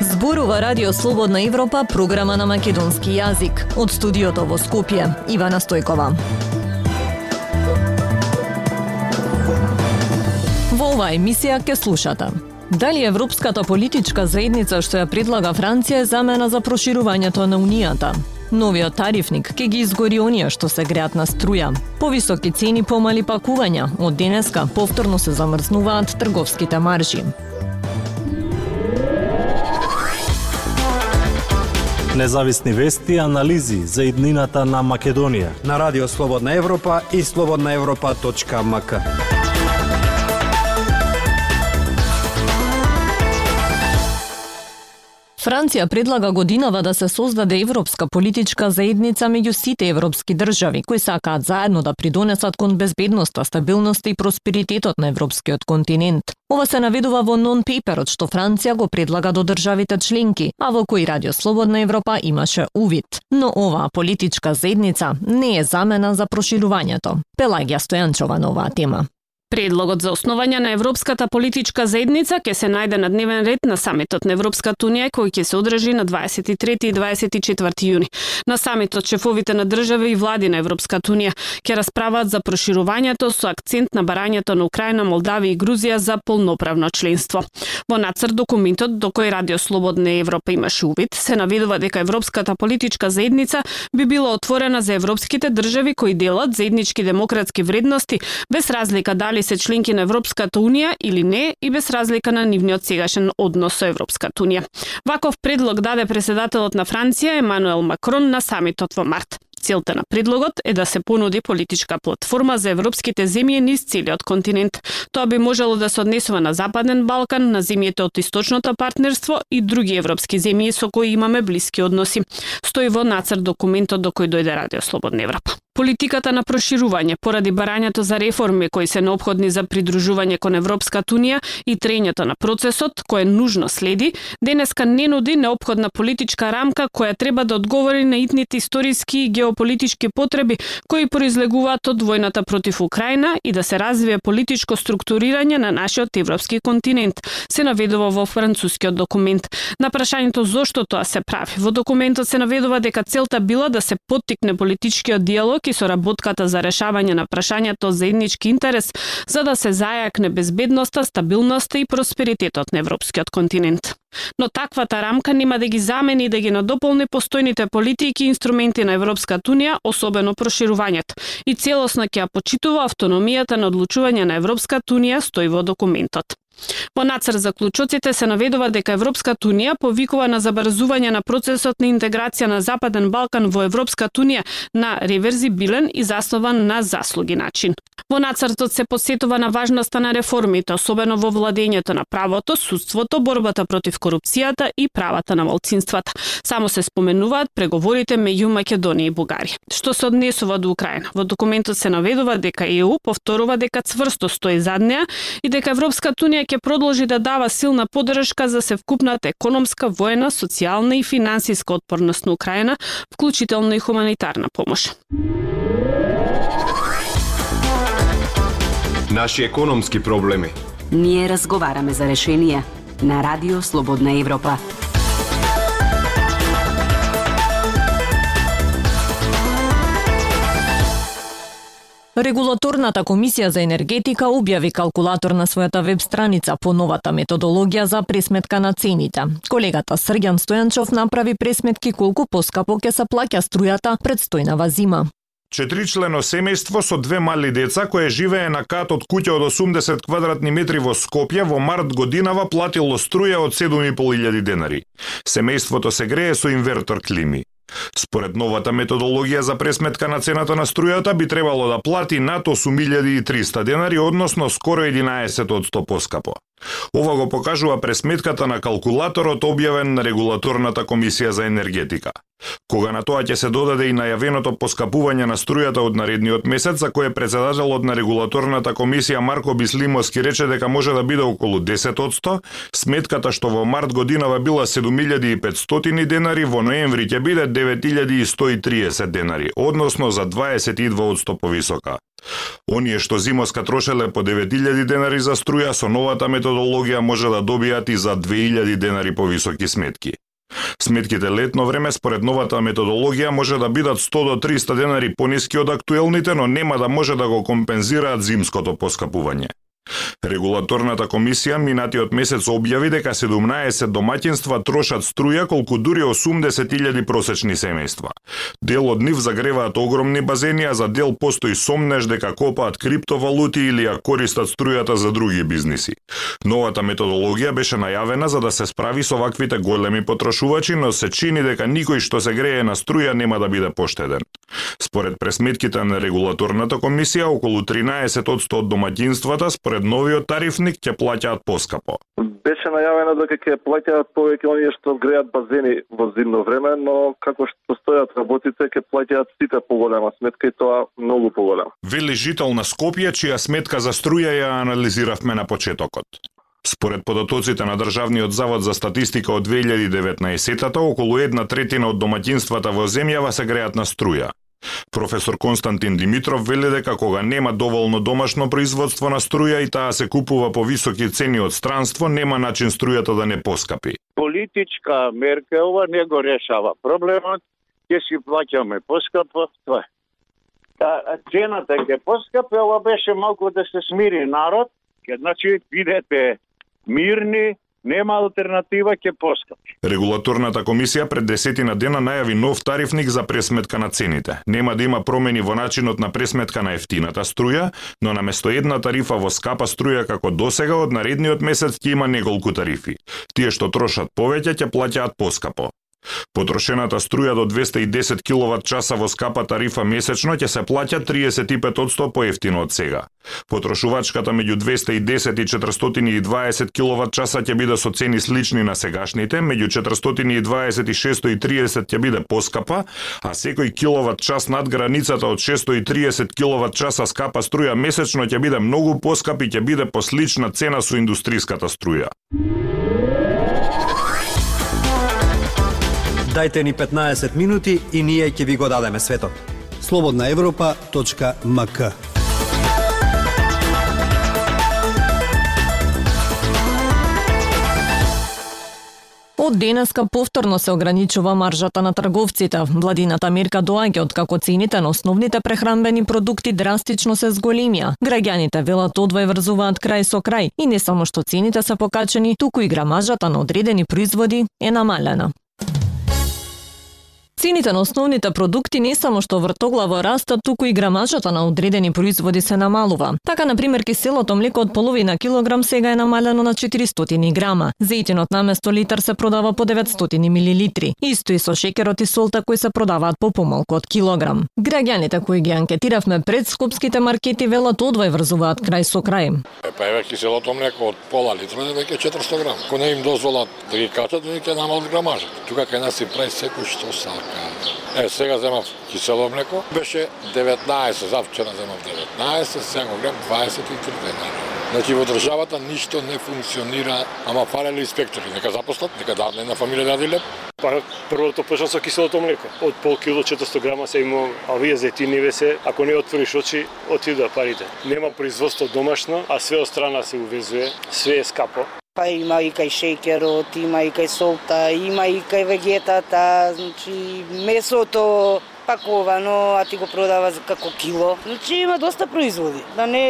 Зборува Радио Слободна Европа, програма на македонски јазик. Од студиото во Скопје, Ивана Стојкова. Во оваа емисија ќе слушате. Дали Европската политичка заедница што ја предлага Франција е замена за проширувањето на Унијата? Новиот тарифник ќе ги изгори оние што се греат на струја. Повисоки цени помали пакувања. Од денеска повторно се замрзнуваат трговските маржи. Независни вести и анализи за иднината на Македонија на Радио Слободна Европа и слободнаевропа.мк. Франција предлага годинава да се создаде европска политичка заедница меѓу сите европски држави кои сакаат заедно да придонесат кон безбедноста, стабилноста и просперитетот на европскиот континент. Ова се наведува во нон-пеперот што Франција го предлага до државите членки, а во кој Радио Слободна Европа имаше увид. Но оваа политичка заедница не е замена за проширувањето. Пелагија Стојанчова на оваа тема. Предлогот за основање на Европската политичка заедница ќе се најде на дневен ред на самитот на Европската унија кој ќе се одржи на 23 и 24 јуни. На самитот шефовите на држави и влади на Европската унија ќе расправаат за проширувањето со акцент на барањето на Украина, Молдавија и Грузија за полноправно членство. Во нацрт документот до кој Радио Слободна Европа имаше увид, се наведува дека Европската политичка заедница би била отворена за европските држави кои делат заеднички демократски вредности без разлика дали дали се членки на Европската Унија или не и без разлика на нивниот сегашен однос со Европската Унија. Ваков предлог даде преседателот на Франција Емануел Макрон на самитот во март. Целта на предлогот е да се понуди политичка платформа за европските земји низ целиот континент. Тоа би можело да се однесува на Западен Балкан, на земјите од Источното партнерство и други европски земји со кои имаме блиски односи. Стои во нацрт документот до кој дојде Радио Слободна Европа. Политиката на проширување поради барањето за реформи кои се необходни за придружување кон Европската Унија и трењето на процесот кој нужно следи, денеска не нуди необходна политичка рамка која треба да одговори на итните историски и геополитички потреби кои произлегуваат од војната против Украина и да се развие политичко структурирање на нашиот европски континент, се наведува во францускиот документ. На прашањето зошто тоа се прави, во документот се наведува дека целта била да се поттикне политичкиот диалог со соработката за решавање на прашањето за еднички интерес, за да се зајакне безбедноста, стабилноста и просперитетот на европскиот континент. Но таквата рамка нема да ги замени и да ги надополни постојните политики и инструменти на Европската Унија, особено проширувањето, и целосно ќе ја почитува автономијата на одлучување на Европската Унија, стои во документот. Во нацр за клучоците се наведува дека Европската Унија повикува на забрзување на процесот на интеграција на Западен Балкан во Европската Унија на реверзибилен и заснован на заслуги начин. Во нацртот се посетува на важноста на реформите, особено во владењето на правото, судството, борбата против корупцијата и правата на малцинствата. Само се споменуваат преговорите меѓу Македонија и Бугарија. Што се однесува до Украина? Во документот се наведува дека ЕУ повторува дека цврсто стои зад неа и дека Европската Унија ќе продолжи да дава силна поддршка за севкупната економска, воена, социјална и финансиска отпорност на Украина, вклучително и хуманитарна помош. Наши економски проблеми. Ние разговараме за решенија на Радио Слободна Европа. Регулаторната комисија за енергетика објави калкулатор на својата веб страница по новата методологија за пресметка на цените. Колегата Срѓан Стојанчов направи пресметки колку поскапо ќе се плаќа струјата предстојнава зима. Четричлено семејство со две мали деца кое живее на кат од куќа од 80 квадратни метри во Скопје во март годинава платило струја од 7.500 денари. Семејството се грее со инвертор клими. Според новата методологија за пресметка на цената на струјата би требало да плати над 8300 денари, односно скоро 11 од 100 поскапо. Ова го покажува пресметката на калкулаторот објавен на регулаторната комисија за енергетика. Кога на тоа ќе се додаде и најавеното поскапување на струјата од наредниот месец, за кое председателот на регулаторната комисија Марко Бислимовски рече дека може да биде околу 10%, сметката што во март годинава била 7500 денари, во ноември ќе биде 9130 денари, односно за 22% повисока. Оние што зимоска трошеле по 9000 денари за струја со новата методологија може да добијат и за 2000 денари повисоки сметки. Сметките летно време според новата методологија може да бидат 100 до 300 денари пониски од актуелните, но нема да може да го компензираат зимското поскапување. Регулаторната комисија минатиот месец објави дека 17 домаќинства трошат струја колку дури 80.000 просечни семејства. Дел од нив загреваат огромни базени, а за дел постои сомнеш дека копаат криптовалути или ја користат струјата за други бизниси. Новата методологија беше најавена за да се справи со ваквите големи потрошувачи, но се чини дека никој што се грее на струја нема да биде поштеден. Според пресметките на регулаторната комисија, околу 13% од домаќинствата според новиот тарифник ќе плаќаат поскапо. Беше најавено дека ќе плаќаат повеќе оние што греат базени во зимно време, но како што стојат работите ќе плаќаат сите поголема сметка и тоа многу поголема. Вели жител на Скопје, чија сметка за струја ја анализиравме на почетокот. Според податоците на Државниот завод за статистика од 2019-та, околу една третина од домаќинствата во земјава се греат на струја. Професор Константин Димитров вели дека кога нема доволно домашно производство на струја и таа се купува по високи цени од странство, нема начин струјата да не поскапи. Политичка мерка ова не го решава проблемот, ќе си плаќаме поскапо, тоа е. Та, цената ќе поскапи, ова беше малку да се смири народ, ќе значи бидете мирни, нема алтернатива ќе поскапи. Регулаторната комисија пред десетина дена најави нов тарифник за пресметка на цените. Нема да има промени во начинот на пресметка на ефтината струја, но на место една тарифа во скапа струја како досега од наредниот месец ќе има неколку тарифи. Тие што трошат повеќе ќе плаќаат поскапо. Потрошената струја до 210 киловат часа во скапа тарифа месечно ќе се плаќа 35% поевтино од сега. Потрошувачката меѓу 210 и 420 киловат часа ќе биде со цени слични на сегашните, меѓу 420 и 630 ќе биде поскапа, а секој киловат час над границата од 630 киловат часа скапа струја месечно ќе биде многу поскап и ќе биде по слична цена со индустриската струја. Дајте ни 15 минути и ние ќе ви го дадеме светот. Слободна Европа.мк Од денеска повторно се ограничува маржата на трговците. Владината мерка доаѓа од како цените на основните прехранбени продукти драстично се зголемија. Граѓаните велат одвај врзуваат крај со крај и не само што цените се покачени, туку и грамажата на одредени производи е намалена. Цените на основните продукти не само што вртоглаво растат, туку и грамажата на одредени производи се намалува. Така, на пример, киселото млеко од половина килограм сега е намалено на 400 грама. Зејтинот наместо литар се продава по 900 милилитри. Исто и со шекерот и солта кои се продаваат по помалку од килограм. Граѓаните кои ги анкетиравме пред скопските маркети велат одвај врзуваат крај со крај. Па еве киселото млеко од пола литра е веќе 400 грама. Ако не им дозволат да ги качат, да ќе намалат грамажа. Тука кај нас си прави секој што сака. Е, сега земав кисело млеко, беше 19, завчера земав 19, сега го гледам 23 денари. Значи во државата ништо не функционира, ама фалеле инспектори, нека запостат, нека дадат на фамилија да леп. Па првото почна со киселото млеко. Од пол кило 400 грама се има, а овие зетиниве се, ако не отвориш очи, отидува да парите. Нема производство домашно, а све од страна се увезува, све е скапо. Па има и кај шеќерот, има и кај солта, има и кај вегетата, значи месото пакувано, а ти го продава за како кило. Значи има доста производи. Да не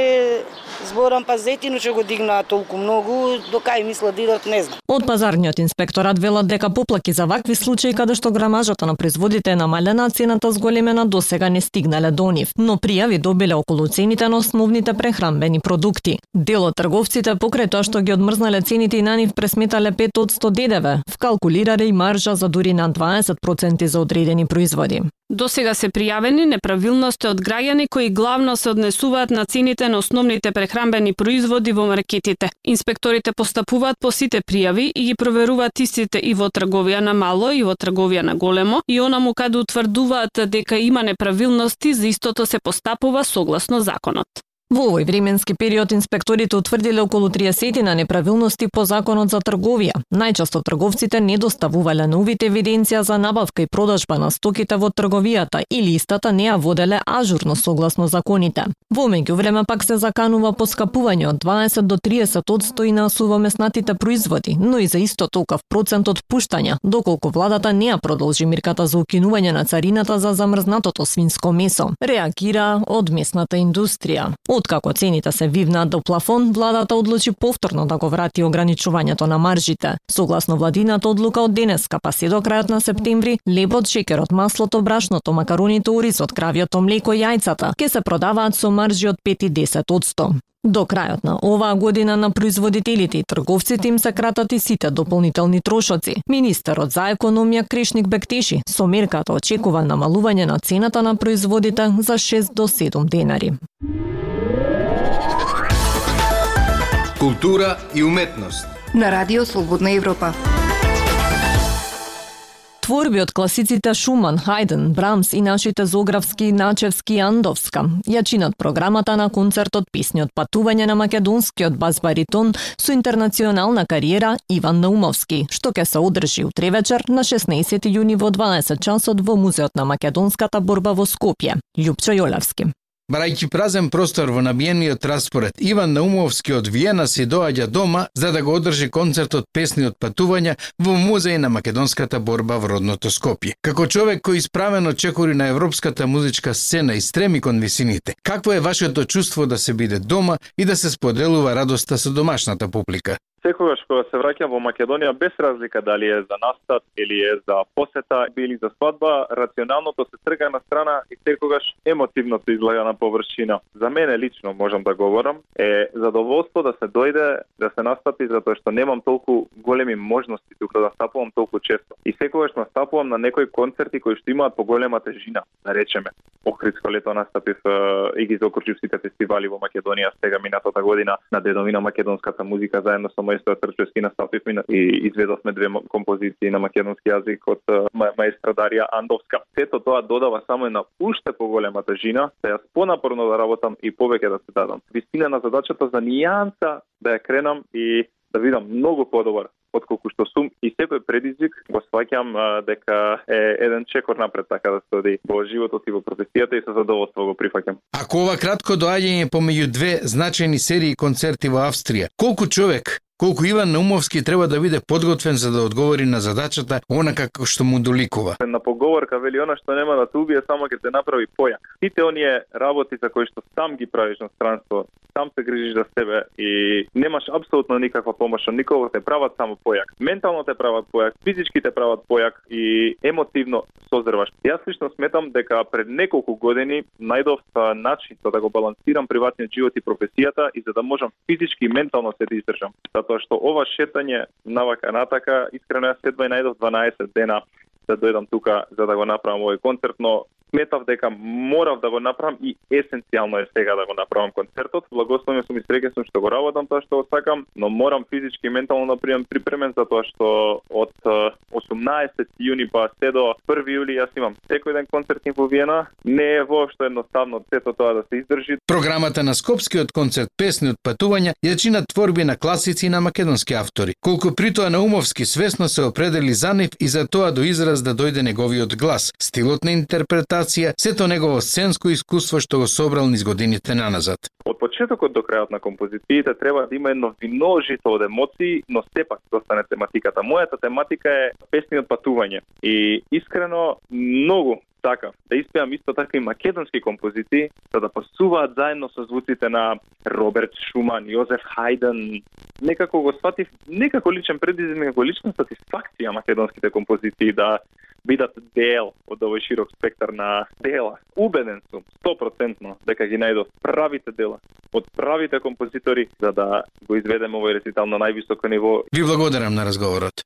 зборам па зетино што го дигнаа толку многу, до кај мисла да идат, не знам. Од пазарниот инспекторат велат дека поплаки за вакви случаи каде што грамажата на производите е намалена, цената зголемена до сега не стигнале до нив, но пријави добиле околу цените на основните прехранбени продукти. Дел од трговците покрај тоа што ги одмрзнале цените и на нив пресметале 5 од 100 ДДВ, вкалкулирале и маржа за дури на 20% за одредени производи. До До сега се пријавени неправилности од граѓани кои главно се однесуваат на цените на основните прехранбени производи во маркетите. Инспекторите постапуваат по сите пријави и ги проверуваат истите и во трговија на мало и во трговија на големо и онаму каде утврдуваат дека има неправилности, за истото се постапува согласно законот. Во овој временски период инспекторите утврдиле околу 30 на неправилности по законот за трговија. Најчесто трговците не доставувале новите евиденција за набавка и продажба на стоките во трговијата и листата не ја воделе ажурно согласно законите. Во меѓувреме пак се заканува поскапување од 20 до 30 одсто и на сувомеснатите производи, но и за исто толков процент од пуштања, доколку владата не ја продолжи мирката за укинување на царината за замрзнатото свинско месо. Реагира од местната индустрија. Откако цените се вивнаат до плафон, владата одлучи повторно да го врати ограничувањето на маржите. Согласно владината одлука од денеска па се до крајот на септември, лебот, шекерот, маслото, брашното, макароните, оризот, кравиото млеко и јајцата ќе се продаваат со маржи од 5 и 10 одсто. До крајот на оваа година на производителите и трговците им се кратат и сите дополнителни трошоци. Министерот за економија Кришник Бектеши со мерката очекува намалување на цената на производите за 6 до 7 денари. Култура и уметност. На Радио Слободна Европа. Творби од класиците Шуман, Хајден, Брамс и нашите Зографски, Начевски и Андовска ја чинат програмата на концертот Песни од патување на македонскиот бас-баритон со интернационална кариера Иван Наумовски, што ќе се одржи утре вечер на 16 јуни во 12 часот во Музеот на македонската борба во Скопје. Љупчо Јолевски. Барајќи празен простор во набиениот распоред, Иван Наумовски од Виена се доаѓа дома за да го одржи концертот Песни од патувања во музеј на македонската борба во родното Скопје. Како човек кој исправено чекори на европската музичка сцена и стреми кон висините, какво е вашето чувство да се биде дома и да се споделува радоста со домашната публика? Секогаш кога се враќам во Македонија, без разлика дали е за настат или е за посета или за свадба, рационалното се трга на страна и секогаш емотивното излага на површина. За мене лично, можам да говорам, е задоволство да се дојде, да се настапи, затоа што немам толку големи можности тука да стапувам толку често. И секогаш настапувам на некои концерти кои што имаат поголема тежина, да речеме. Охридско лето настапив и ги заокружив сите фестивали во Македонија сега минатата година на Дедовина македонската музика заедно со маестро Трчевски настапивме и изведовме две композиции на македонски јазик од маестра Дарија Андовска. Сето тоа додава само една уште поголема тежина, да јас понапорно да работам и повеќе да се дадам. Вистина на задачата за нијанса да ја кренам и да видам многу подобар отколку што сум и секој предизвик го сваќам дека е еден чекор напред така да се оди во животот и во професијата и со задоволство го прифаќам. Ако ова кратко доаѓање помеѓу две значајни серии концерти во Австрија, колку човек колку Иван Наумовски треба да биде подготвен за да одговори на задачата онака како што му доликува. На поговорка вели она што нема да те убие, само ќе те направи појак. Сите оние работи за кои што сам ги правиш на странство, сам се грижиш за себе и немаш апсолутно никаква помош од никого, те прават само појак. Ментално те прават појак, физички те прават појак и емотивно созреваш. Јас лично сметам дека пред неколку години најдов начин за да го балансирам приватниот живот и професијата и за да можам физички и ментално се да издржам затоа што ова шетање навака натака, искрено јас седва и најдов 12 дена да дојдам тука за да го направам овој концерт, но сметав дека морав да го направам и есенцијално е сега да го направам концертот. Благословен сум и среќен сум што го работам тоа што го сакам, но морам физички и ментално да пријам припремен за тоа што од 18 јуни па се до 1 јули јас имам секој ден концерт во Виена. Не е воопшто едноставно сето тоа да се издржи. Програмата на Скопскиот концерт Песни од патувања ја чинат творби на класици и на македонски автори, колку при тоа Наумовски свесно се определи за нив и за тоа до израз да дојде неговиот глас, стилот на интерпретација, сето негово сценско искуство што го собрал низ годините наназад. Од почетокот до крајот на композициите треба да има едно виножито од емоции, но сепак да остане тематиката. Мојата тематика е песни од патување и искрено многу така, да испеам исто така и македонски композиции, за да пасуваат заедно со звуците на Роберт Шуман, Јозеф Хајден. Некако го сватив, некако личен предизвик, некако лична сатисфакција македонските композиции да бидат дел од овој широк спектар на дела. Убеден сум, 100% дека ги најдов правите дела од правите композитори за да го изведеме овој рецитал на највисоко ниво. Ви благодарам на разговорот.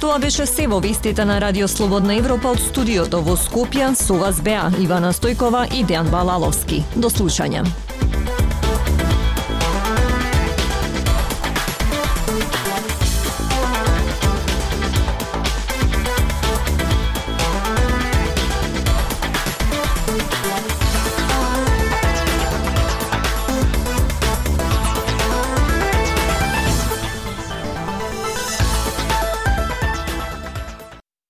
Тоа беше се во вестите на Радио Слободна Европа од студиото во Скопје. Со вас беа Ивана Стојкова и Дејан Балаловски. До слушање.